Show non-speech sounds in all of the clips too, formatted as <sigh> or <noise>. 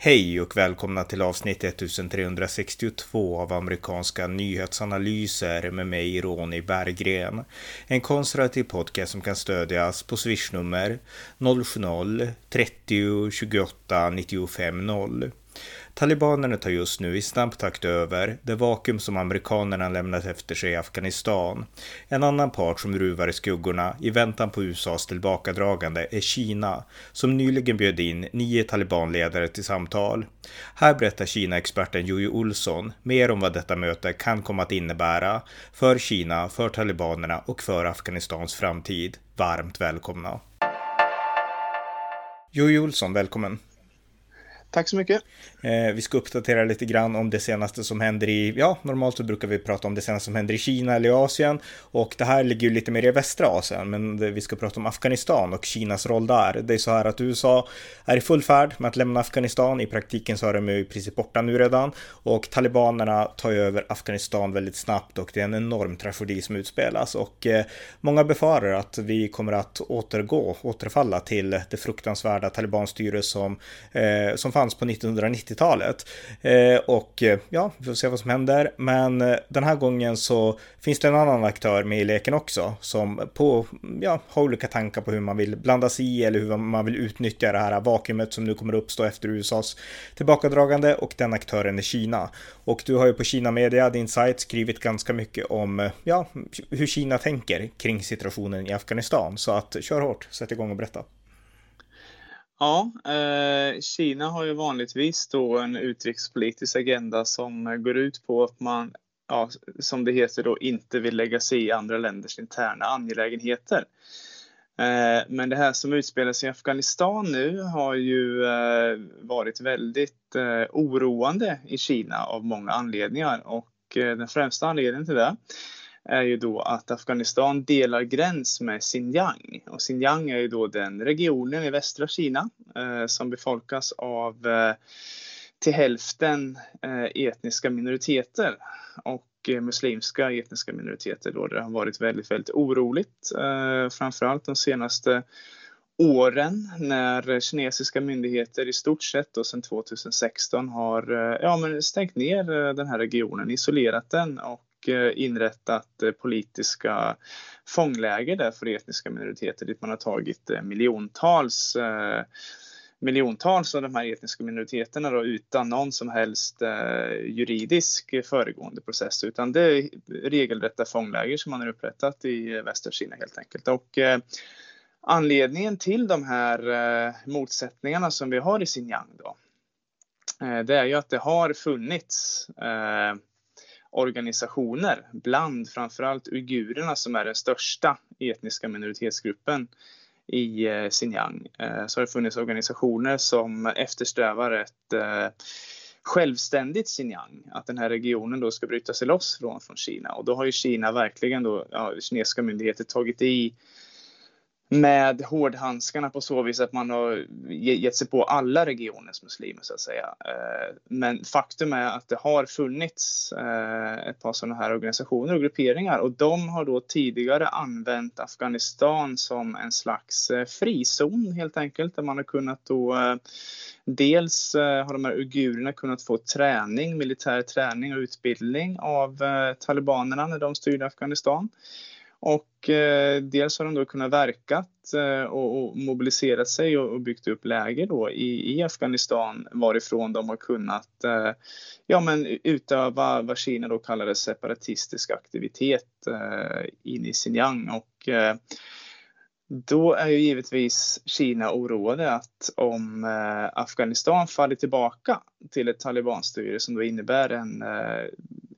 Hej och välkomna till avsnitt 1362 av amerikanska nyhetsanalyser med mig Ronny Berggren. En konservativ podcast som kan stödjas på swishnummer 070-30 28 95 0. Talibanerna tar just nu i snabb takt över det vakuum som amerikanerna lämnat efter sig i Afghanistan. En annan part som ruvar i skuggorna i väntan på USAs tillbakadragande är Kina, som nyligen bjöd in nio talibanledare till samtal. Här berättar Kina-experten Jojo Olsson mer om vad detta möte kan komma att innebära för Kina, för talibanerna och för Afghanistans framtid. Varmt välkomna! Jojo Olsson, välkommen! Tack så mycket. Eh, vi ska uppdatera lite grann om det senaste som händer i, ja, normalt så brukar vi prata om det senaste som händer i Kina eller i Asien. Och det här ligger ju lite mer i västra Asien, men det, vi ska prata om Afghanistan och Kinas roll där. Det är så här att USA är i full färd med att lämna Afghanistan. I praktiken så är de ju i princip borta nu redan. Och talibanerna tar ju över Afghanistan väldigt snabbt och det är en enorm tragedi som utspelas. Och eh, många befarar att vi kommer att återgå, återfalla till det fruktansvärda talibanstyre som, eh, som fanns på 1990-talet. Eh, och eh, ja, vi får se vad som händer. Men eh, den här gången så finns det en annan aktör med i leken också som på, ja, har olika tankar på hur man vill blanda sig i eller hur man vill utnyttja det här vakuumet som nu kommer uppstå efter USAs tillbakadragande och den aktören är Kina. Och du har ju på Kina Media, din sajt, skrivit ganska mycket om ja, hur Kina tänker kring situationen i Afghanistan. Så att kör hårt, sätt igång och berätta. Ja, eh, Kina har ju vanligtvis då en utrikespolitisk agenda som eh, går ut på att man, ja, som det heter då, inte vill lägga sig i andra länders interna angelägenheter. Eh, men det här som utspelar sig i Afghanistan nu har ju eh, varit väldigt eh, oroande i Kina av många anledningar och eh, den främsta anledningen till det är ju då att Afghanistan delar gräns med Xinjiang. Och Xinjiang är ju då den regionen i västra Kina eh, som befolkas av eh, till hälften eh, etniska minoriteter och eh, muslimska etniska minoriteter då det har varit väldigt, väldigt oroligt. Eh, framförallt de senaste åren när kinesiska myndigheter i stort sett då sedan 2016 har eh, ja, men stängt ner eh, den här regionen, isolerat den och Eh, inrättat eh, politiska fångläger där för etniska minoriteter dit man har tagit eh, miljontals miljontals av de här etniska minoriteterna då, utan någon som helst eh, juridisk föregående process utan det är regelrätta fångläger som man har upprättat i västra Kina helt enkelt. Och, eh, anledningen till de här eh, motsättningarna som vi har i Xinjiang då, det är ju att det har funnits organisationer bland framförallt uigurerna som är den största etniska minoritetsgruppen i eh, Xinjiang eh, så har det funnits organisationer som eftersträvar ett eh, självständigt Xinjiang, att den här regionen då ska bryta sig loss från, från Kina. Och då har ju Kina verkligen då, ja, kinesiska myndigheter tagit i med hårdhandskarna på så vis att man har gett sig på alla regionens muslimer så att säga. Eh, men faktum är att det har funnits eh, ett par sådana här organisationer och grupperingar och de har då tidigare använt Afghanistan som en slags eh, frizon helt enkelt där man har kunnat då Dels har de här uigurerna kunnat få träning, militär träning och utbildning av talibanerna när de styrde Afghanistan. Och eh, dels har de då kunnat verkat eh, och, och, mobiliserat sig och, och, byggt upp läger då i, i Afghanistan varifrån de har kunnat eh, ja, men utöva vad Kina då kallade separatistisk aktivitet eh, in i Xinjiang. Och, eh, då är ju givetvis Kina oroade att om eh, Afghanistan faller tillbaka till ett talibanstyre som då innebär en eh,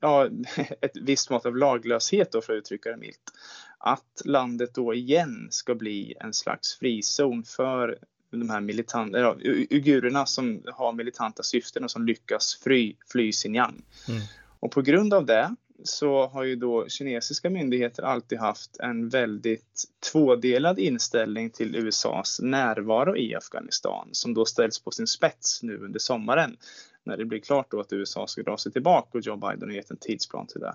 ja, <laughs> ett visst mått av laglöshet då för att uttrycka det milt. Att landet då igen ska bli en slags frizon för de här militanta, ja, uigurerna som har militanta syften och som lyckas fly, fly Xinjiang. Mm. Och på grund av det så har ju då kinesiska myndigheter alltid haft en väldigt tvådelad inställning till USAs närvaro i Afghanistan som då ställs på sin spets nu under sommaren när det blir klart då att USA ska dra sig tillbaka och Joe Biden har gett en tidsplan till det.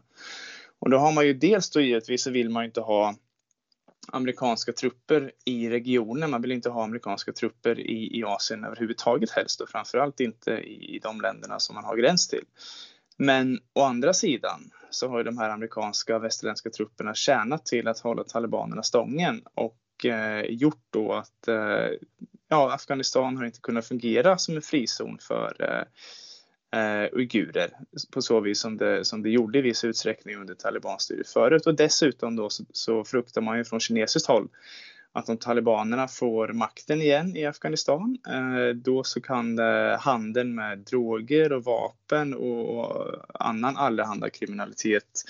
Och då har man ju dels då givetvis så vill man ju inte ha amerikanska trupper i regionen. Man vill inte ha amerikanska trupper i, i Asien överhuvudtaget helst och framförallt inte i, i de länderna som man har gräns till. Men å andra sidan så har ju de här amerikanska västerländska trupperna tjänat till att hålla talibanerna stången och Eh, gjort då att eh, ja, Afghanistan har inte kunnat fungera som en frizon för eh, eh, uigurer på så vis som det, som det gjorde i viss utsträckning under talibanstyret förut. Och dessutom då så, så fruktar man ju från kinesiskt håll att om talibanerna får makten igen i Afghanistan, eh, då så kan eh, handeln med droger och vapen och annan allehanda kriminalitet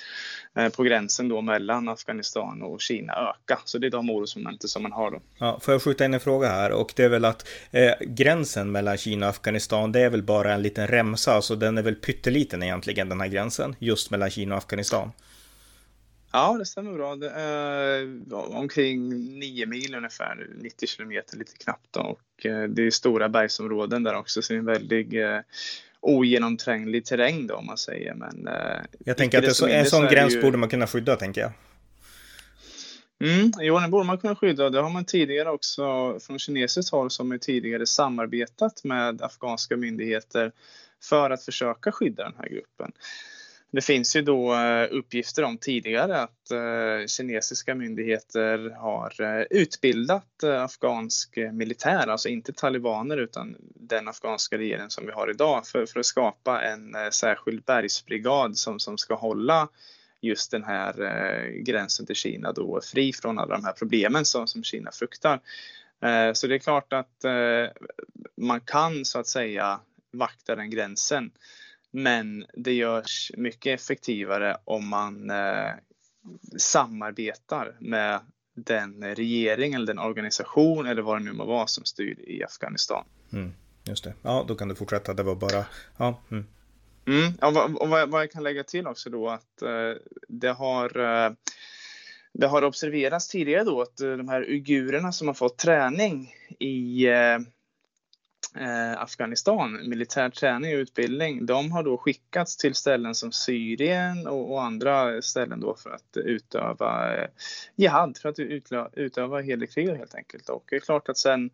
eh, på gränsen då mellan Afghanistan och Kina öka. Så det är de orosmomenten som man har då. Ja, får jag skjuta in en fråga här och det är väl att eh, gränsen mellan Kina och Afghanistan, det är väl bara en liten remsa, alltså den är väl pytteliten egentligen den här gränsen, just mellan Kina och Afghanistan. Ja, det stämmer bra. Det är omkring 9 mil ungefär, 90 kilometer lite knappt. Då. Och eh, det är stora bergsområden där också, så det är en väldigt eh, ogenomtränglig terräng då om man säger. Men, eh, jag tänker att det så, en sån gräns ju... borde man kunna skydda, tänker jag. Mm, jo, den borde man kunna skydda. Det har man tidigare också från kinesiskt håll som är tidigare samarbetat med afghanska myndigheter för att försöka skydda den här gruppen. Det finns ju då eh, uppgifter om tidigare att eh, kinesiska myndigheter har eh, utbildat afghansk militär, alltså inte talibaner utan den afghanska regeringen som vi har idag för, för att skapa en särskild bergsbrigad som, som ska hålla just den här gränsen till Kina då fri från alla de här problemen som, som Kina fruktar. Så det är klart att man kan så att säga vakta den gränsen. Men det görs mycket effektivare om man eh, samarbetar med den regering eller den organisation eller vad det nu må vara som styr i Afghanistan. Mm, just det. Ja, då kan du fortsätta. Det var bara... Ja, mm. Mm, och vad, vad, jag kan lägga till också då att eh, det har eh, det har observerats tidigare då att eh, de här uigurerna som har fått träning i eh, eh, Afghanistan, militär träning och utbildning, de har då skickats till ställen som Syrien och, och andra ställen då för att utöva eh, jihad, för att utlö, utöva helig krig helt enkelt. Och det är klart att sen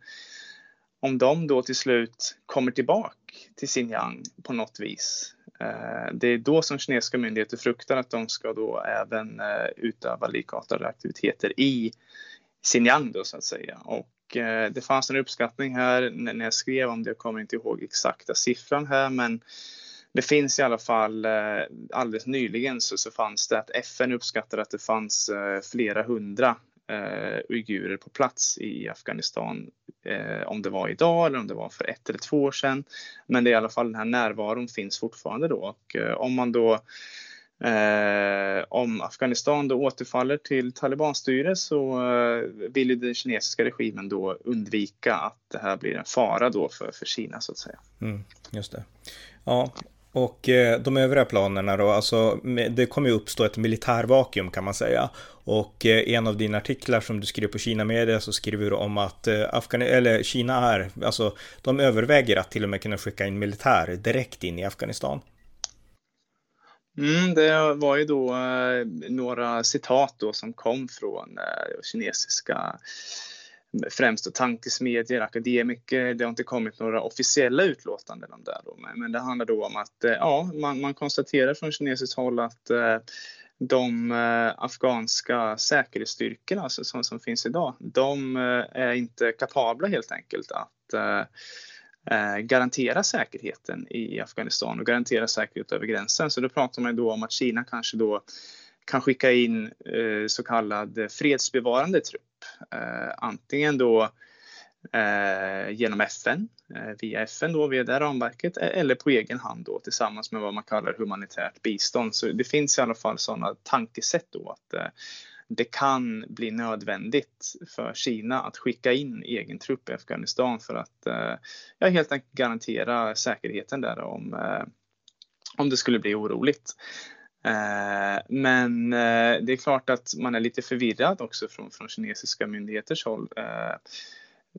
om de då till slut kommer tillbaka till Xinjiang på något vis, eh, det är då som kinesiska myndigheter fruktar att de ska då även eh, utöva likartade aktiviteter i Xinjiang då så att säga. Och Eh, det fanns en uppskattning här när jag skrev om det, jag kommer inte ihåg exakta siffran här, men det finns i alla fall eh, alldeles nyligen så, så fanns det att FN uppskattade att det fanns eh, flera hundra eh, uigurer på plats i Afghanistan. Eh, om det var idag eller om det var för ett eller två år sedan. Men det är i alla fall den här närvaron finns fortfarande då och eh, om man då Eh, om Afghanistan då återfaller till talibanstyre så eh, vill ju den kinesiska regimen då undvika att det här blir en fara då för, för Kina så att säga. Mm, just det. Ja, och eh, de övriga planerna då, alltså det kommer ju uppstå ett militärvakuum kan man säga. Och eh, en av dina artiklar som du skrev på Kina Media så skriver du om att eh, eller Kina är, alltså de överväger att till och med kunna skicka in militär direkt in i Afghanistan. Mm, det var ju då eh, några citat då som kom från eh, kinesiska eh, främst då tankesmedjor, akademiker. Det har inte kommit några officiella utlåtanden om det. Då, men det handlar då om att eh, ja, man, man konstaterar från kinesiskt håll att eh, de eh, afghanska säkerhetsstyrkorna alltså, som, som finns idag, de eh, är inte kapabla helt enkelt att Eh, Eh, garantera säkerheten i Afghanistan och garantera säkerhet över gränsen. Så då pratar man då om att Kina kanske då kan skicka in eh, så kallad fredsbevarande trupp. Eh, antingen då genom FN, via FN då, via det ramverket, e-, eller på egen hand då tillsammans med vad man kallar humanitärt bistånd. Så det finns i alla fall sådana tankesätt då att det kan bli nödvändigt för Kina att skicka in egen trupp i Afghanistan för att eh, ja, helt enkelt garantera säkerheten där om, eh, om det skulle bli oroligt. Eh, men det är klart att man är lite förvirrad också från, från kinesiska myndigheters håll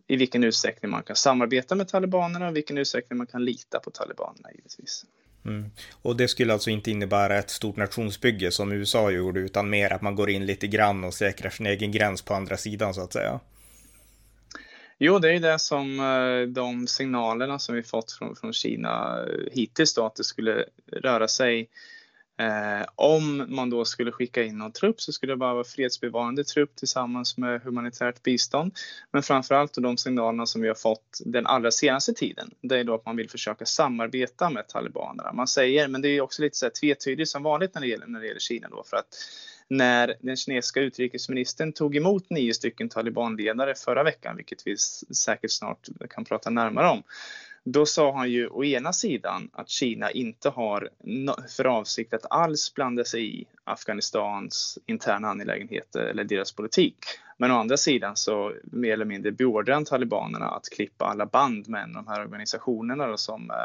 i vilken utsträckning man kan samarbeta med talibanerna och i vilken utsträckning man kan lita på talibanerna givetvis. Mm. Och det skulle alltså inte innebära ett stort nationsbygge som USA gjorde, utan mer att man går in lite grann och säkrar sin egen gräns på andra sidan så att säga? Jo, det är det som eh, de signalerna som vi fått från, från Kina eh, hittills då, att det skulle röra sig Eh, om man då skulle skicka in någon trupp så skulle det bara vara fredsbevarande trupp tillsammans med humanitärt bistånd. Men framförallt de signalerna som vi har fått den allra senaste tiden, det är då att man vill försöka samarbeta med talibanerna. Man säger, men det är också lite så här tvetydigt som vanligt när det gäller, när det gäller Kina då, för att när den kinesiska utrikesministern tog emot nio stycken talibanledare förra veckan, vilket vi säkert snart kan prata närmare om, då sa han ju å ena sidan att Kina inte har för avsikt att alls blanda sig i Afghanistans interna angelägenheter eller deras politik. Men å andra sidan så mer eller mindre beordrar han talibanerna att klippa alla band med de här organisationerna då som eh,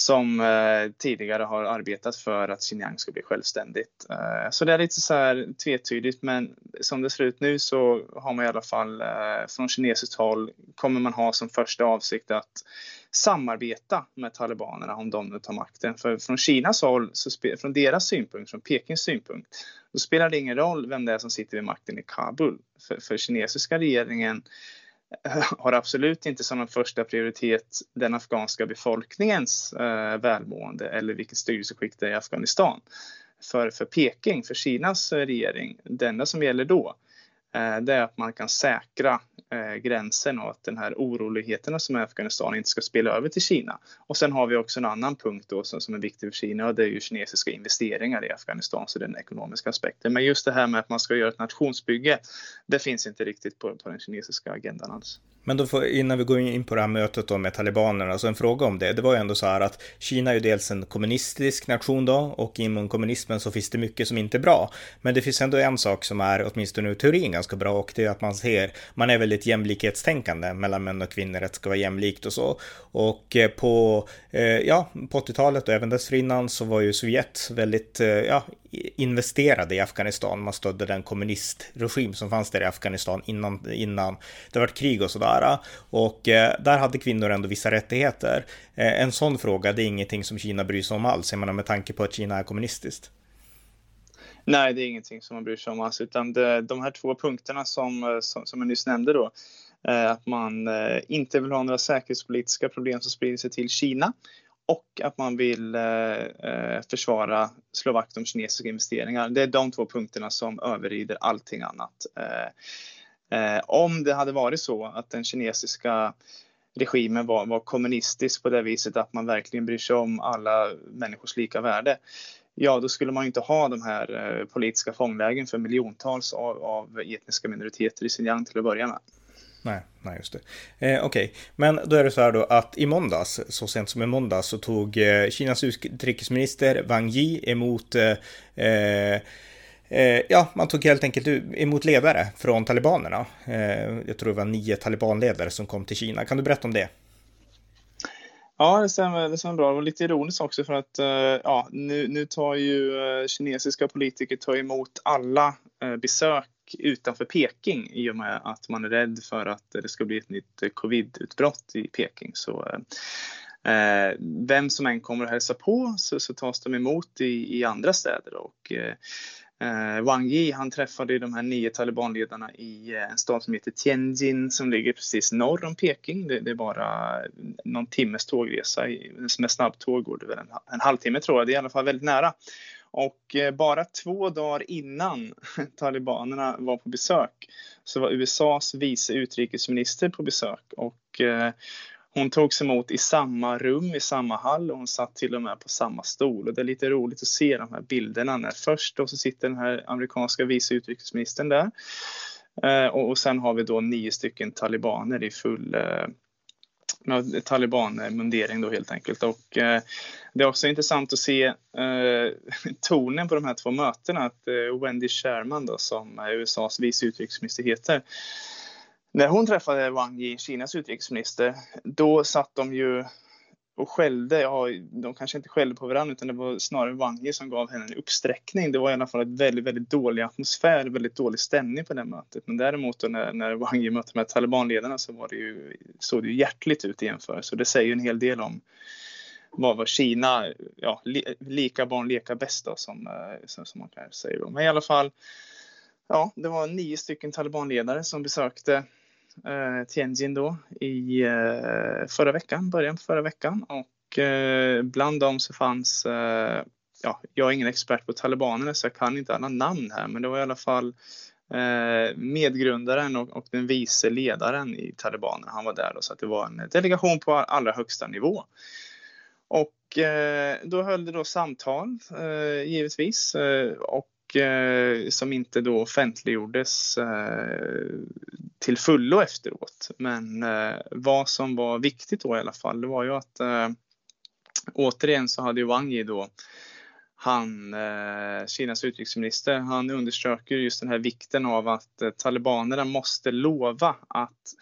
som eh, tidigare har arbetat för att Xinjiang ska bli självständigt. Eh, så det är lite så här tvetydigt, men som det ser ut nu så har man i alla fall eh, från kinesiskt håll kommer man ha som första avsikt att samarbeta med talibanerna om de nu tar makten. För från Kinas håll, så från deras synpunkt, från Pekings synpunkt, då spelar det ingen roll vem det är som sitter vid makten i Kabul. För, för kinesiska regeringen Eh, har absolut inte som en första prioritet den afghanska befolkningens eh, välmående eller vilket styrelseskick det är i Afghanistan. För, för Peking, för Kinas eh, regering, det enda som gäller då Eh, det är att man kan säkra eh, gränsen och att den här oroligheterna som är i Afghanistan inte ska spela över till Kina. Och sen har vi också en annan punkt då som, som är viktig för Kina och det är ju kinesiska investeringar i Afghanistan, så den ekonomiska aspekten. Men just det här med att man ska göra ett nationsbygge, det finns inte riktigt på, på den kinesiska agendan alls. Men då får, innan vi går in på det här mötet då med talibanerna, så en fråga om det. Det var ju ändå så här att Kina är ju dels en kommunistisk nation då och inom kommunismen så finns det mycket som inte är bra. Men det finns ändå en sak som är åtminstone i teorin ganska bra och det är att man ser, man är väldigt jämlikhetstänkande mellan män och kvinnor, att det ska vara jämlikt och så. Och eh, på, eh, ja, på 80-talet och även dessförinnan så var ju Sovjet väldigt, eh, ja, investerade i Afghanistan. Man stödde den kommunistregim som fanns där i Afghanistan innan, innan det var krig och sådär. Och eh, där hade kvinnor ändå vissa rättigheter. Eh, en sån fråga, det är ingenting som Kina bryr sig om alls, jag menar med tanke på att Kina är kommunistiskt. Nej, det är ingenting som man bryr sig om alls, utan det, de här två punkterna som, eh, som, som jag nyss nämnde då, eh, att man eh, inte vill ha några säkerhetspolitiska problem som sprider sig till Kina och att man vill eh, eh, försvara, slå vakt om kinesiska investeringar. Det är de två punkterna som överrider allting annat. Eh, eh, om det hade varit så att den kinesiska regimen var, var kommunistisk på det viset att man verkligen bryr sig om alla människors lika värde, ja då skulle man inte ha de här eh, politiska fånglägen för miljontals av, av etniska minoriteter i Xinjiang till att börja med. Nej, nej just det. Eh, Okej, okay. men då är det så här då att i måndags, så sent som i måndags, så tog eh, Kinas utrikesminister Wang Yi emot eh, eh, eh ja, man tog helt enkelt emot ledare från talibanerna. Eh, jag tror det var nio talibanledare som kom till Kina. Kan du berätta om det? Ja, det stämmer, det stämmer bra. Det var lite ironiskt också för att eh, ja, nu, nu tar ju kinesiska politiker tar emot alla besök utanför Peking i och med att man är rädd för att det ska bli ett nytt covidutbrott i Peking. Så, eh, eh vem som än kommer och hälsa på så, så tas de emot i, i andra städer. Och, eh, eh Wang Yi han träffade de här nio talibanledarna i eh, en stad som heter Tianjin som ligger precis norr om Peking. Det, det är bara någon timmes tågresa. Med snabbtåg går det väl en, en halvtimme tror jag. Det är i alla fall väldigt nära. Och eh, bara två dagar innan <laughs> talibanerna var på besök så var USAs vice utrikesminister på besök och eh, hon togs emot i samma rum, i samma hall och hon satt till och med på samma stol. Och det är lite roligt att se de här bilderna när först då så sitter den här amerikanska vice utrikesministern där eh, och sen har vi då nio stycken talibaner i full talibanmundering då helt enkelt. Och eh, det är också intressant att se eh, <laughs> tonen på de här två mötena. Att eh, Wendy Sherman då, som är USAs vice utrikesminister heter, när hon träffade Wang Yi, Kinas utrikesminister, då satt de ju och skällde. Ja, de kanske inte skällde på varandra utan det var snarare Wang Yi som gav henne en uppsträckning. Det var i alla fall en väldigt, väldigt dålig atmosfär, väldigt dålig stämning på det mötet. Men däremot när, när Wang Yi mötte här talibanledarna så var det ju, såg det ju hjärtligt ut i jämförelse. Det säger ju en hel del om vad var Kina, ja, li, lika barn leka bäst då, som, eh, som, som man kan säga. Men i alla fall, ja, det var nio stycken talibanledare som besökte eh, Tianjin då i eh, förra veckan, början på förra veckan. Och eh, bland dem så fanns, eh, ja, jag är ingen expert på talibanerna så jag kan inte alla namn här, men det var i alla fall eh, medgrundaren och, och, den vice ledaren i talibanerna. Han var där då, så att det var en delegation på allra högsta nivå. Och eh, då höll det då samtal eh, givetvis eh, och Eh, som inte då offentliggjordes eh, till fullo efteråt. Men eh, vad som var viktigt då i alla fall, det var ju att återigen så hade ju Wang Yi då han, Kinas utrikesminister, han undersöker just den här vikten av att talibanerna måste lova att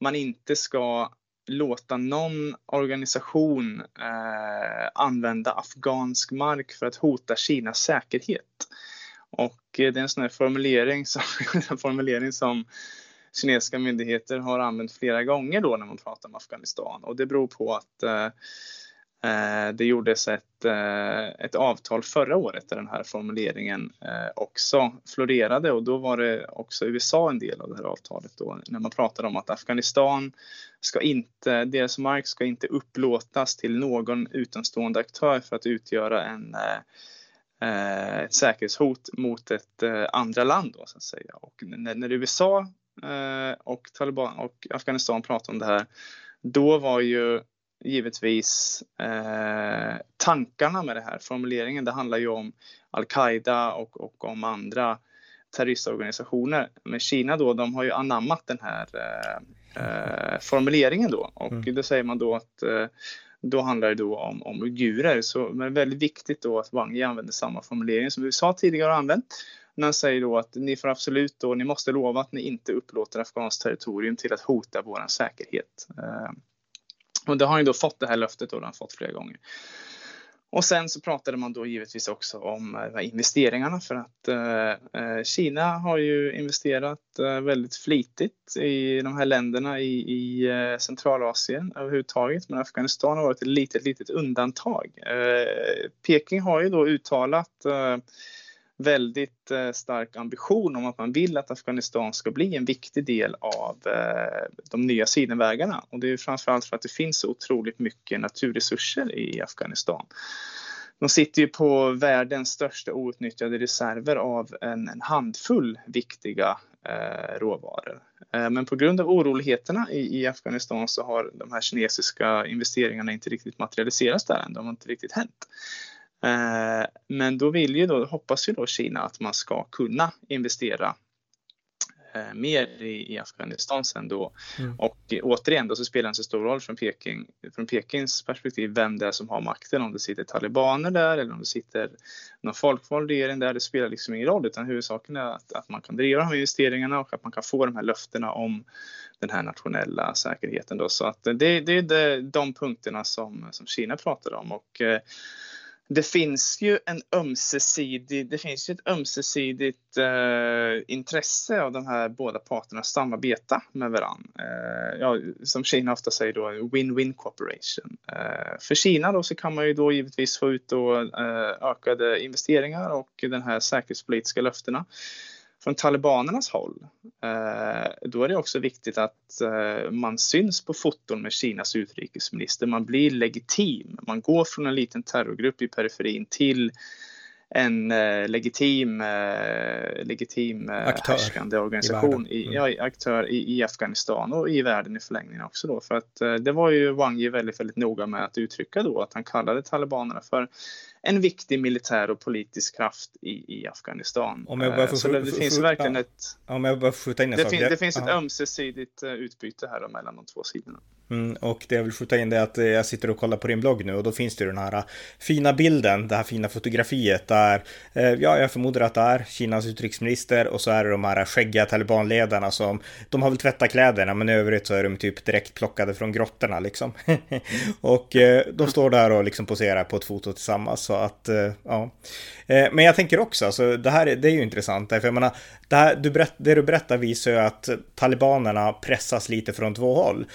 man inte ska låta någon organisation eh, använda afghansk mark för att hota Kinas säkerhet. Och eh, det är en sån här formulering som, <laughs> en formulering som kinesiska myndigheter har använt flera gånger då när man pratar om Afghanistan. Och det beror på att eh, Eh, det gjordes ett, eh, ett avtal förra året där den här formuleringen eh, också florerade. Och då var det också USA en del av det här avtalet då när man pratade om att Afghanistan ska inte, deras mark ska inte upplåtas till någon utomstående aktör för att utgöra en eh, ett säkerhetshot mot ett andra land då så att säga. Och när, när USA och Taliban och Afghanistan pratade om det här då var ju givetvis eh, tankarna med det här. Formuleringen, det handlar ju om al-Qaida och, och om andra terroristorganisationer. Men Kina då, de har ju anammat den här eh, eh, formuleringen då och mm. då säger man då att eh, då handlar det då om, om uigurer. Så men det är väldigt viktigt då att Wang Yi använder samma formulering som USA tidigare har använt. När han säger då att ni får absolut då, ni måste lova att ni inte upplåter afghanskt territorium till att hota vår säkerhet. Eh, och det har han då fått det här löftet och det har han fått flera gånger. Och sen så pratade man då givetvis också om eh, investeringarna för att eh, eh, Kina har ju investerat eh, väldigt flitigt i de här länderna i, i Centralasien överhuvudtaget. Men Afghanistan har varit ett litet, litet undantag. Eh, Peking har ju då uttalat väldigt eh, stark ambition om att man vill att Afghanistan ska bli en viktig del av eh, de nya sidenvägarna. Och det är framförallt för att det finns så otroligt mycket naturresurser i Afghanistan. De sitter ju på världens största outnyttjade reserver av en, en handfull viktiga eh, råvaror. Eh, men på grund av oroligheterna i, i, Afghanistan så har de här kinesiska investeringarna inte riktigt materialiserats där än. De har inte riktigt hänt. Eh, men då vill ju då, hoppas ju då Kina att man ska kunna investera eh, mer i, Afghanistan sen då. Mm. Och återigen då så spelar det en så stor roll från, Peking, från Pekings perspektiv vem det är som har makten. Om det sitter talibaner där eller om det sitter någon folkvald regering där. Det spelar liksom ingen roll utan huvudsaken är att, att man kan driva de här investeringarna och att man kan få de här löftena om den här nationella säkerheten. Då. Så att det, det är de punkterna som, som Kina pratar om. Och, eh, det finns ju en ömsesidig, det finns ju ett ömsesidigt eh, intresse av de här båda parterna att samarbeta med varandra. Eh, ja, som Kina ofta säger då, win-win cooperation. Eh, för Kina då så kan man ju då givetvis få ut då, eh, ökade investeringar och den här säkerhetspolitiska löftena från talibanernas håll, eh, då är det också viktigt att eh, man syns på foton med Kinas utrikesminister. Man blir legitim. Man går från en liten terrorgrupp i periferin till en eh, legitim, eh, legitim eh, aktör härskande organisation, i, mm. ja, aktör i, i, Afghanistan och i världen i förlängningen också då. För att eh, det var ju Wang Yi väldigt, väldigt noga med att uttrycka då att han kallade talibanerna för en viktig militär och politisk kraft i, i Afghanistan. Om jag bara får, så det, det finns verkligen ett... Om jag bara skjuta in en det sak. Fin, det finns ett ömsesidigt utbyte här mellan de två sidorna. Mm, och det jag vill skjuta in det är att eh, jag sitter och kollar på din blogg nu och då finns det ju den här eh, fina bilden, det här fina fotografiet där, eh, ja, jag förmodar att det är Kinas utrikesminister och så är det de här skäggiga talibanledarna som, de har väl tvättat kläderna men i övrigt så är de typ direkt plockade från grottorna liksom. <laughs> och de står där och liksom poserar på ett foto tillsammans så att, ja. Men jag tänker också, alltså det här det är ju intressant, för jag menar, det, här, du berätt, det du berättar visar ju att talibanerna pressas lite från två håll.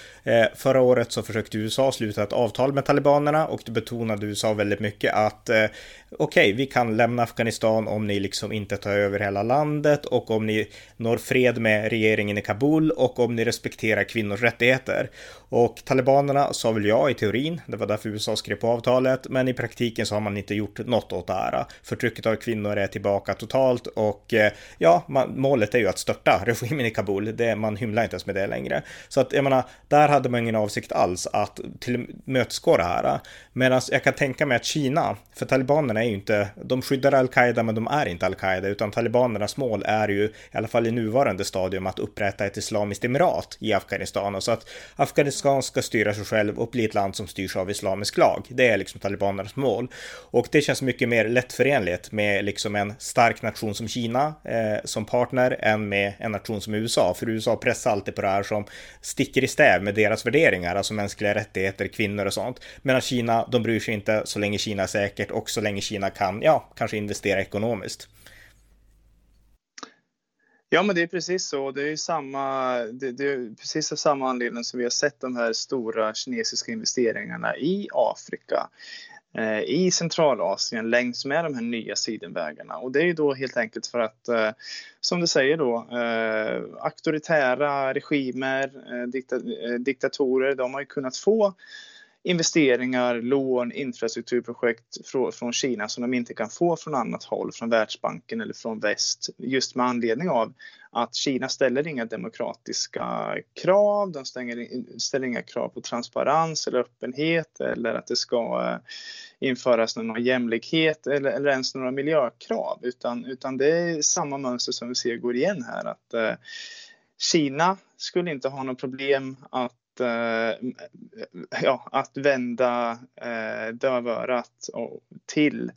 För förra året så försökte USA sluta ett avtal med talibanerna och det betonade USA väldigt mycket att eh, okej, okay, vi kan lämna Afghanistan om ni liksom inte tar över hela landet och om ni når fred med regeringen i Kabul och om ni respekterar kvinnors rättigheter. Och talibanerna sa väl ja i teorin, det var därför USA skrev på avtalet, men i praktiken så har man inte gjort något åt det här. Förtrycket av kvinnor är tillbaka totalt och eh, ja, man, målet är ju att störta regimen i Kabul. Det, man hymlar inte ens med det längre. Så att jag menar, där hade man ingen avsikt alls att tillmötesgå det här. Medan jag kan tänka mig att Kina, för talibanerna är ju inte, de skyddar al-Qaida men de är inte al-Qaida, utan talibanernas mål är ju, i alla fall i nuvarande stadium, att upprätta ett islamiskt emirat i Afghanistan. Och så att Afghanistan ska styra sig själv och bli ett land som styrs av islamisk lag. Det är liksom talibanernas mål. Och det känns mycket mer lättförenligt med liksom en stark nation som Kina eh, som partner än med en nation som USA. För USA pressar alltid på det här som sticker i stäv med deras värderingar, alltså mänskliga rättigheter, kvinnor och sånt. Medan Kina, de bryr sig inte så länge Kina är säkert och så länge Kina kan, ja, kanske investera ekonomiskt. Ja, men det är precis så. Det är samma, det, det är precis av samma anledning som vi har sett de här stora kinesiska investeringarna i Afrika eh, i Centralasien längs med de här nya sidenvägarna. Och det är ju då helt enkelt för att, eh, som du säger då, eh, auktoritära regimer, eh, dikta, eh, diktatorer, de har ju kunnat få investeringar, lån, infrastrukturprojekt från, från Kina som de inte kan få från annat håll, från Världsbanken eller från väst. Just med anledning av att Kina ställer inga demokratiska krav, de stänger, ställer inga krav på transparens eller öppenhet eller att det ska eh, införas någon jämlikhet eller, eller ens några miljökrav, utan, utan det är samma mönster som vi ser går igen här. att eh, Kina skulle inte ha något problem att Eh, ja, att vända eh, dövörat till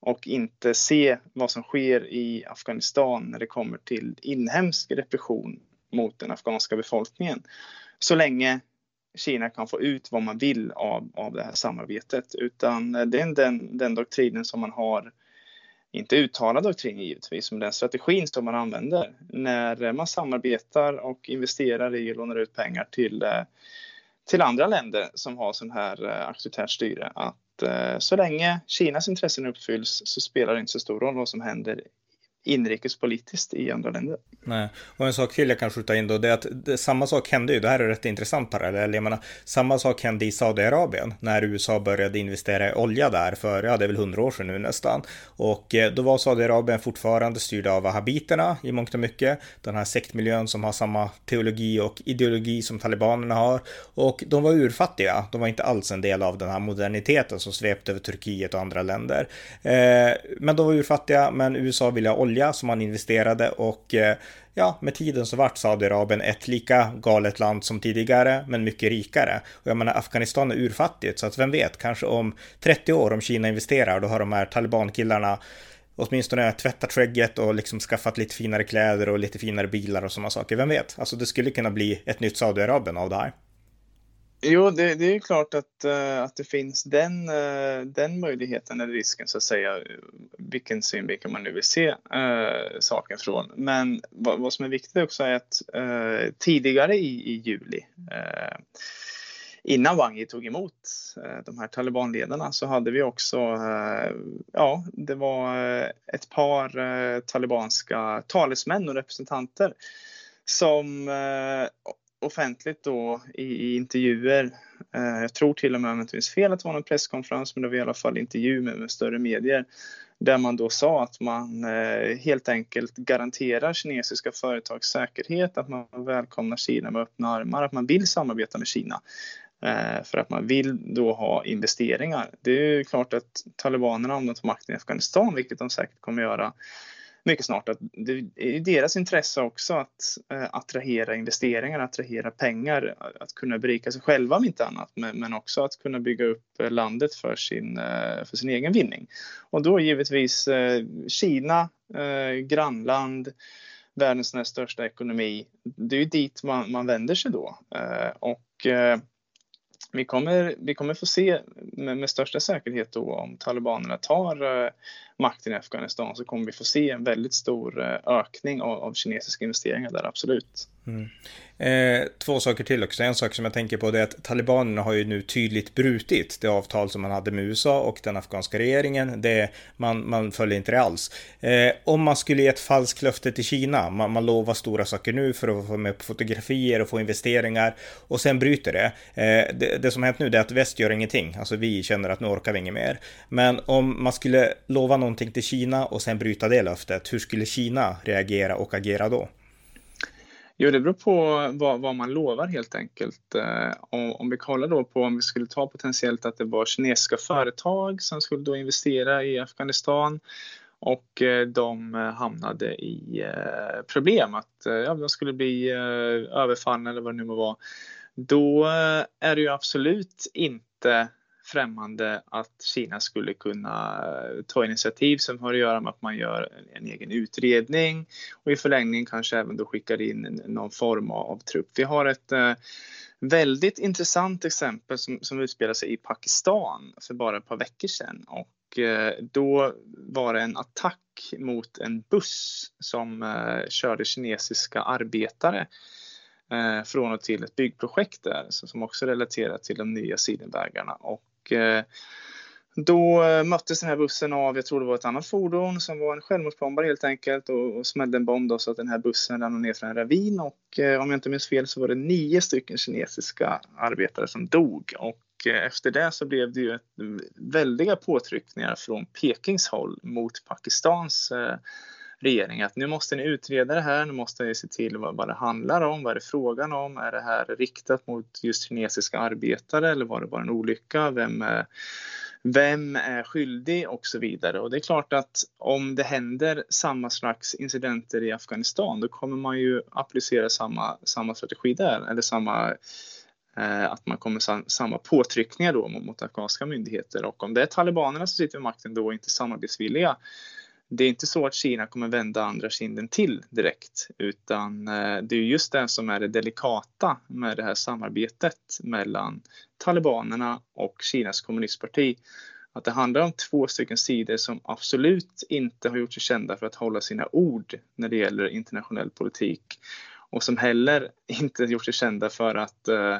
och inte se vad som sker i Afghanistan när det kommer till inhemsk repression mot den afghanska befolkningen. Så länge Kina kan få ut vad man vill av, av det här samarbetet. Utan eh, det är den, den doktrinen som man har inte uttalad doktrin givetvis, men den strategin som man använder när man samarbetar och investerar i och lånar ut pengar till, eh, till andra länder som har sån här eh, auktoritärt styre. Att eh, så länge Kinas intressen uppfylls så spelar det inte så stor roll vad som händer inrikespolitiskt i andra länder. Nej, och en sak till jag kan skjuta in då, det är att det, samma sak hände ju, det här är rätt intressant parallell, jag menar, samma sak hände i Saudiarabien när USA började investera i olja där för, ja det är väl hundra år sedan nu nästan. Och eh, då var Saudiarabien fortfarande styrda av wahhabiterna i mångt och mycket, den här sektmiljön som har samma teologi och ideologi som talibanerna har. Och de var urfattiga, de var inte alls en del av den här moderniteten som svepte över Turkiet och andra länder. Eh, men de var urfattiga, men USA ville ha olja olja som man investerade och eh, ja, med tiden så vart Saudiarabien ett lika galet land som tidigare, men mycket rikare. Och jag menar, Afghanistan är urfattigt, så att vem vet, kanske om 30 år om Kina investerar, då har de här talibankillarna åtminstone tvättat skägget och liksom skaffat lite finare kläder och lite finare bilar och sådana saker. Vem vet? Alltså det skulle kunna bli ett nytt Saudiarabien av det här. Jo, det, det, är klart att, eh, att det finns den, eh, den möjligheten eller risken så att säga, vilken synvinkel man nu vill se äh, saken från. Men vad, vad, som är viktigt också är att tidigare i, i juli innan Wang Yi tog emot de här talibanledarna så hade vi också, ja, det var ett par talibanska talesmän och representanter som offentligt då i, i intervjuer. Eh, jag tror till och med, om jag inte minns fel, att det var en presskonferens, men det var i alla fall intervju med, med större medier där man då sa att man eh, helt enkelt garanterar kinesiska företags säkerhet, att man välkomnar Kina med öppna armar, att man vill samarbeta med Kina eh, för att man vill då ha investeringar. Det är klart att talibanerna, om de tar makten i Afghanistan, vilket de säkert kommer göra, mycket snart att det är deras intresse också att eh, attrahera investeringar, attrahera pengar, att kunna berika sig själva om inte annat, men, också att kunna bygga upp eh, landet för sin, eh, för sin egen vinning. Och då givetvis Kina, grannland, världens näst största ekonomi. Det är ju dit man, man vänder sig då. Och vi kommer, vi kommer få se med, med största säkerhet då om talibanerna tar uh, makten i Afghanistan så kommer vi få se en väldigt stor uh, ökning av, av kinesiska investeringar där, absolut. Mm. Eh, två saker till också. En sak som jag tänker på det är att talibanerna har ju nu tydligt brutit det avtal som man hade med USA och den afghanska regeringen. Det, man, man följer inte det alls. Eh, om man skulle ge ett falskt löfte till Kina, man, man lovar stora saker nu för att få med på fotografier och få investeringar och sen bryter det. Eh, det. Det som hänt nu är att väst gör ingenting. Alltså vi känner att nu orkar vi inget mer. Men om man skulle lova någonting till Kina och sen bryta det löftet, hur skulle Kina reagera och agera då? Jo, det beror på vad, vad, man lovar helt enkelt. Eh, om, om vi kollar då på om vi skulle ta potentiellt att det var kinesiska företag som skulle då investera i Afghanistan och eh, de eh, hamnade i eh, problem att eh, ja, de skulle bli eh, överfallna eller vad det nu må vara. Då är det ju absolut inte främmande att Kina skulle kunna eh, ta initiativ som har att göra med att man gör en, egen utredning och i förlängningen kanske även då skickar in någon form av trupp. Vi har ett eh, väldigt intressant exempel som, som utspelar sig i Pakistan för bara ett par veckor sedan. Och eh, då var det en attack mot en buss som körde kinesiska arbetare från och till ett byggprojekt där som också relaterar till de nya sidenvägarna. Och Eh, då eh, möttes den här bussen av, jag tror det var ett annat fordon som var en självmordsbombare helt enkelt och, och smällde en bomb då så att den här bussen ramlade ner från en ravin och eh, om jag inte minns fel så var det nio stycken kinesiska arbetare som dog. Och eh, efter det så blev det ju ett, väldiga påtryckningar från Pekings håll mot Pakistans eh, regering att nu måste ni utreda det här, nu måste ni se till vad, vad det handlar om, vad är det frågan om, är det här riktat mot just kinesiska arbetare eller var det bara en olycka, vem är, vem är skyldig? Och så vidare. Och det är klart att om det händer samma slags incidenter i Afghanistan då kommer man ju applicera samma, samma strategi där, eller samma eh, att man kommer samma påtryckningar då mot afghanska myndigheter. Och om det är talibanerna som sitter vid makten då och inte samarbetsvilliga det är inte så att Kina kommer vända andra kinden till direkt, utan eh, det är just det som är det delikata med det här samarbetet mellan talibanerna och Kinas kommunistparti. Att det handlar om två stycken sidor som absolut inte har gjort sig kända för att hålla sina ord när det gäller internationell politik och som heller inte gjort sig kända för att eh,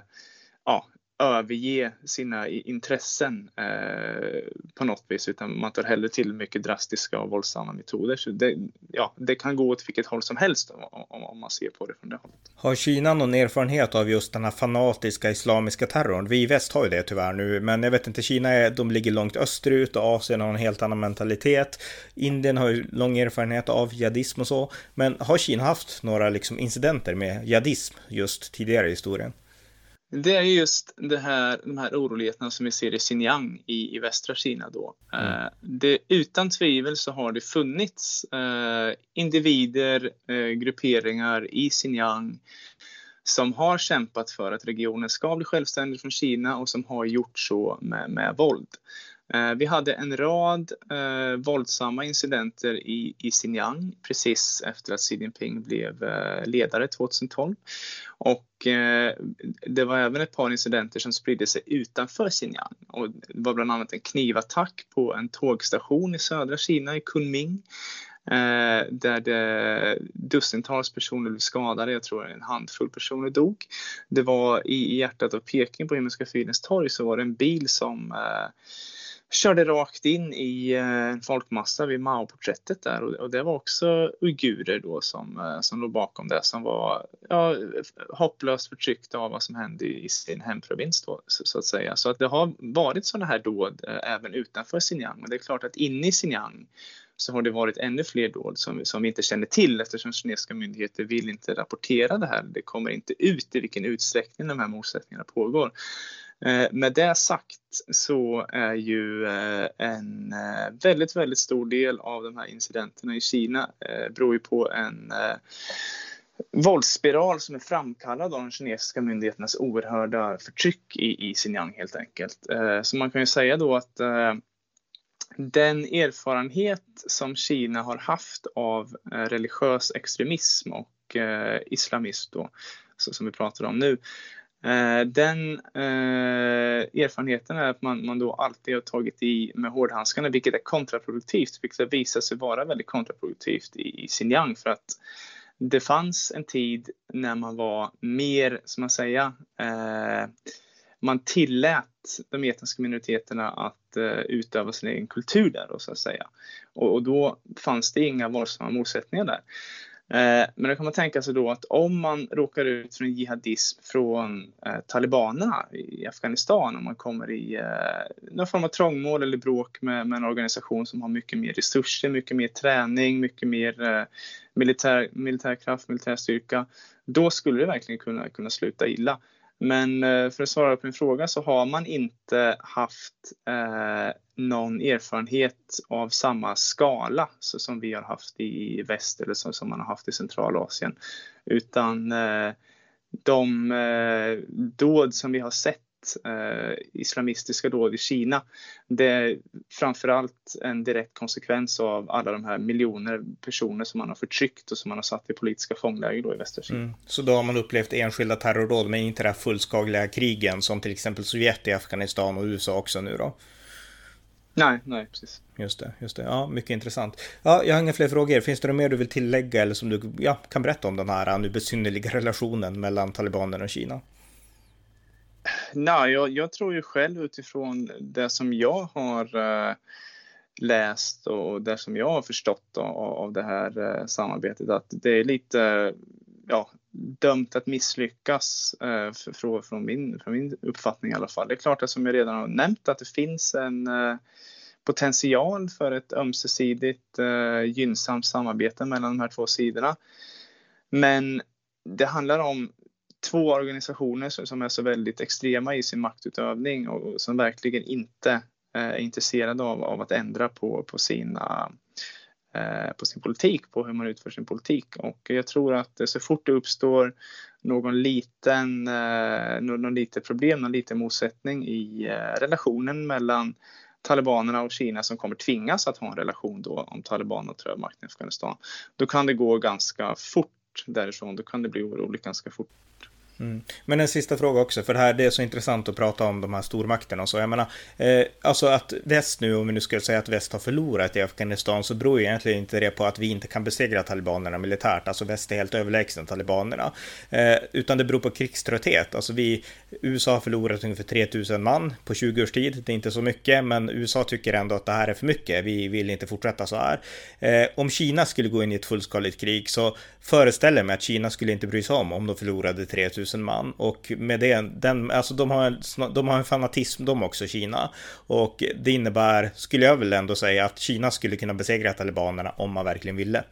ja, överge sina intressen eh, på något vis utan man tar hellre till mycket drastiska och våldsamma metoder. Så det, ja, det kan gå åt vilket håll som helst om, om, man ser på det från det hållet. Har Kina någon erfarenhet av just den här fanatiska islamiska terrorn? Vi i väst har ju det tyvärr nu, men jag vet inte, Kina är, de ligger långt österut och Asien har en helt annan mentalitet. Indien har ju lång erfarenhet av jihadism och så, men har Kina haft några liksom incidenter med jihadism just tidigare i historien? Det är just det här, de här oroligheterna som vi ser i Xinjiang i, i västra Kina. Då. Mm. Eh, det, utan tvivel så har det funnits eh, individer, eh, grupperingar i Xinjiang som har kämpat för att regionen ska bli självständig från Kina och som har gjort så med, med våld. Eh, vi hade en rad eh, våldsamma incidenter i, i Xinjiang precis efter att Xi Jinping blev eh, ledare 2012. Och eh, det var även ett par incidenter som spridde sig utanför Xinjiang. Och det var bland annat en knivattack på en tågstation i södra Kina, i Kunming. Eh, där det, dussintals personer blev skadade, jag tror en handfull personer dog. Det var i, i hjärtat av Peking på Himmelska fridens torg så var det en bil som eh, körde rakt in i eh, en folkmassa vid Mao-porträttet där och det var också uigurer då som, eh, som låg bakom det som var ja, hopplöst förtryckta av vad som hände i sin hemprovins då, så att säga. Så att det har varit sådana här dåd eh, även utanför Xinjiang men det är klart att inne i Xinjiang så har det varit ännu fler dåd som, som vi inte känner till eftersom kinesiska myndigheter vill inte rapportera det här. Det kommer inte ut i vilken utsträckning de här motsättningarna pågår. Eh, med det sagt så är ju eh, en eh, väldigt, väldigt stor del av de här incidenterna i Kina beror ju på en våldsspiral som är framkallad av de kinesiska myndigheternas oerhörda förtryck i, i Xinjiang helt enkelt. Så man kan ju säga då att den erfarenhet som Kina har haft av religiös extremism och islamism då, som vi pratar om nu, Eh, den eh, erfarenheten är att man, man då alltid har tagit i med hårdhandskarna, vilket är kontraproduktivt, vilket har visat sig vara väldigt kontraproduktivt i, i Xinjiang för att det fanns en tid när man var mer, som man säger, eh, man tillät de etniska minoriteterna att uh, utöva sin egen kultur där, då, så att säga. Och, och då fanns det inga våldsamma motsättningar där. Eh, men då kan man tänka sig då att om man råkar ut för en jihadism från eh, talibanerna i Afghanistan, om man kommer i eh, någon form av trångmål eller bråk med, med, en organisation som har mycket mer resurser, mycket mer träning, mycket mer militär, militär, kraft, militär styrka, då skulle det verkligen kunna, kunna sluta illa. Men eh, för att svara på din fråga så har man inte haft eh, någon erfarenhet av samma skala så som vi har haft i väst eller så, som man har haft i Centralasien. Utan eh, de eh, dåd som vi har sett eh, islamistiska dåd i Kina. Det är framförallt en direkt konsekvens av alla de här miljoner personer som man har förtryckt och som man har satt i politiska fångläger då i västra Kina. Mm. Så då har man upplevt enskilda terrordåd men inte det här fullskaliga krigen som till exempel Sovjet i Afghanistan och USA också nu då? Nej, nej, precis. Just det, just det. Ja, mycket intressant. Ja, jag har inga fler frågor. Finns det något mer du vill tillägga eller som du ja, kan berätta om den här nu besynnerliga <laughs> relationen mellan talibanerna och Kina? Nej, jag, jag, tror ju själv utifrån det som jag har uh, läst och det som jag har förstått av, av det här uh, samarbetet att det är lite ja, dömt att misslyckas eh, uh, för, från, min, från min uppfattning i alla fall. Det är klart att som jag redan har nämnt att det finns en potential för ett ömsesidigt gynnsamt samarbete mellan de här två sidorna. Men det handlar om två organisationer som är så väldigt extrema i sin maktutövning och som verkligen inte eh, är intresserade av, av att ändra på, på, sina, eh, på sin politik, på hur man utför sin politik. Och jag tror att så fort det uppstår någon liten, eh, någon liten problem, någon liten motsättning i relationen mellan talibanerna och Kina som kommer tvingas att ha en relation då om talibanerna tar över makten i Afghanistan. Då kan det gå ganska fort därifrån. Då kan det bli oroligt ganska fort. Mm. Men en sista fråga också, för det här det är så intressant att prata om de här stormakterna och så. Jag menar, eh, alltså att väst nu, om vi nu skulle säga att väst har förlorat i Afghanistan, så beror ju egentligen inte det på att vi inte kan besegra talibanerna militärt. Alltså väst är helt överlägsen talibanerna. Eh, utan det beror på krigströtthet. Alltså vi, USA har förlorat ungefär 3000 man på 20 års tid. Det är inte så mycket, men USA tycker ändå att det här är för mycket. Vi vill inte fortsätta så här. Eh, om Kina skulle gå in i ett fullskaligt krig så föreställer jag mig att Kina skulle inte bry sig om om de förlorade 3000 man. Och med det, den, alltså de har, en, de har en fanatism de också, Kina. Och det innebär, skulle jag väl ändå säga, att Kina skulle kunna besegra talibanerna om man verkligen ville.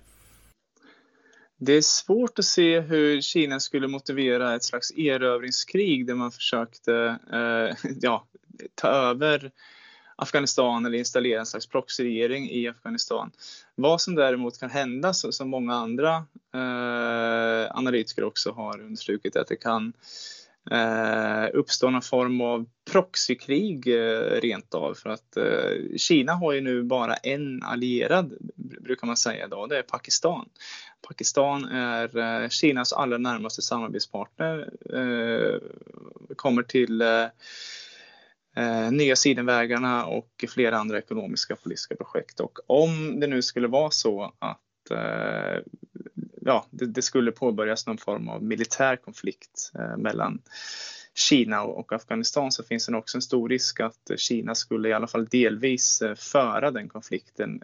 Det är svårt att se hur Kina skulle motivera ett slags erövringskrig där man försökte eh, <laughs> ja, ta över Afghanistan eller installera en slags proxyregering i Afghanistan. Vad som däremot kan hända, så, som många andra eh, analytiker också har understrukit, är att det kan eh, uppstå någon form av proxykrig eh, rent av. För att eh, Kina har ju nu bara en allierad, brukar man säga då, det är Pakistan. Pakistan är eh, Kinas allra närmaste samarbetspartner. Eh, kommer till eh, eh, Nya Sidenvägarna och flera andra ekonomiska och politiska projekt. Och om det nu skulle vara så att eh, ja, det, det, skulle påbörjas någon form av militär konflikt eh, mellan Kina och Afghanistan så finns det också en stor risk att Kina skulle i alla fall delvis eh, föra den konflikten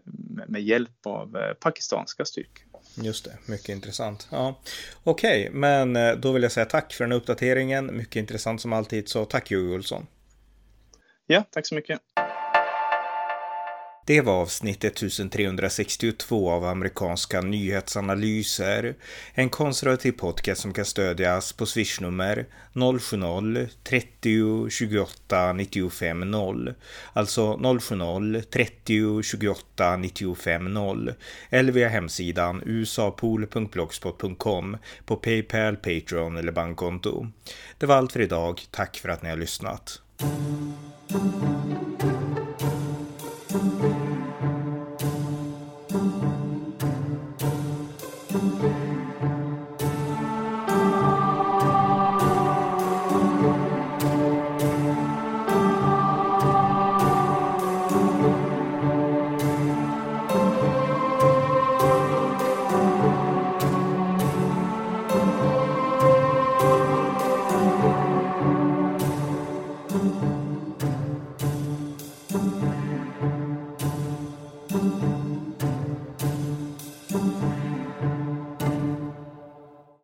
med hjälp av eh, pakistanska styrkor. Just det, mycket intressant. Ja. Okej, okay, men eh, då vill jag säga tack för den uppdateringen. Mycket intressant som alltid, så tack Joe Olsson. Ja, tack så mycket. Det var avsnitt 1362 av amerikanska nyhetsanalyser. En konservativ podcast som kan stödjas på swishnummer 070-30 28 95 0. Alltså 070-30 28 95 0. Eller via hemsidan usapool.blogspot.com på Paypal, Patreon eller bankkonto. Det var allt för idag. Tack för att ni har lyssnat. thank you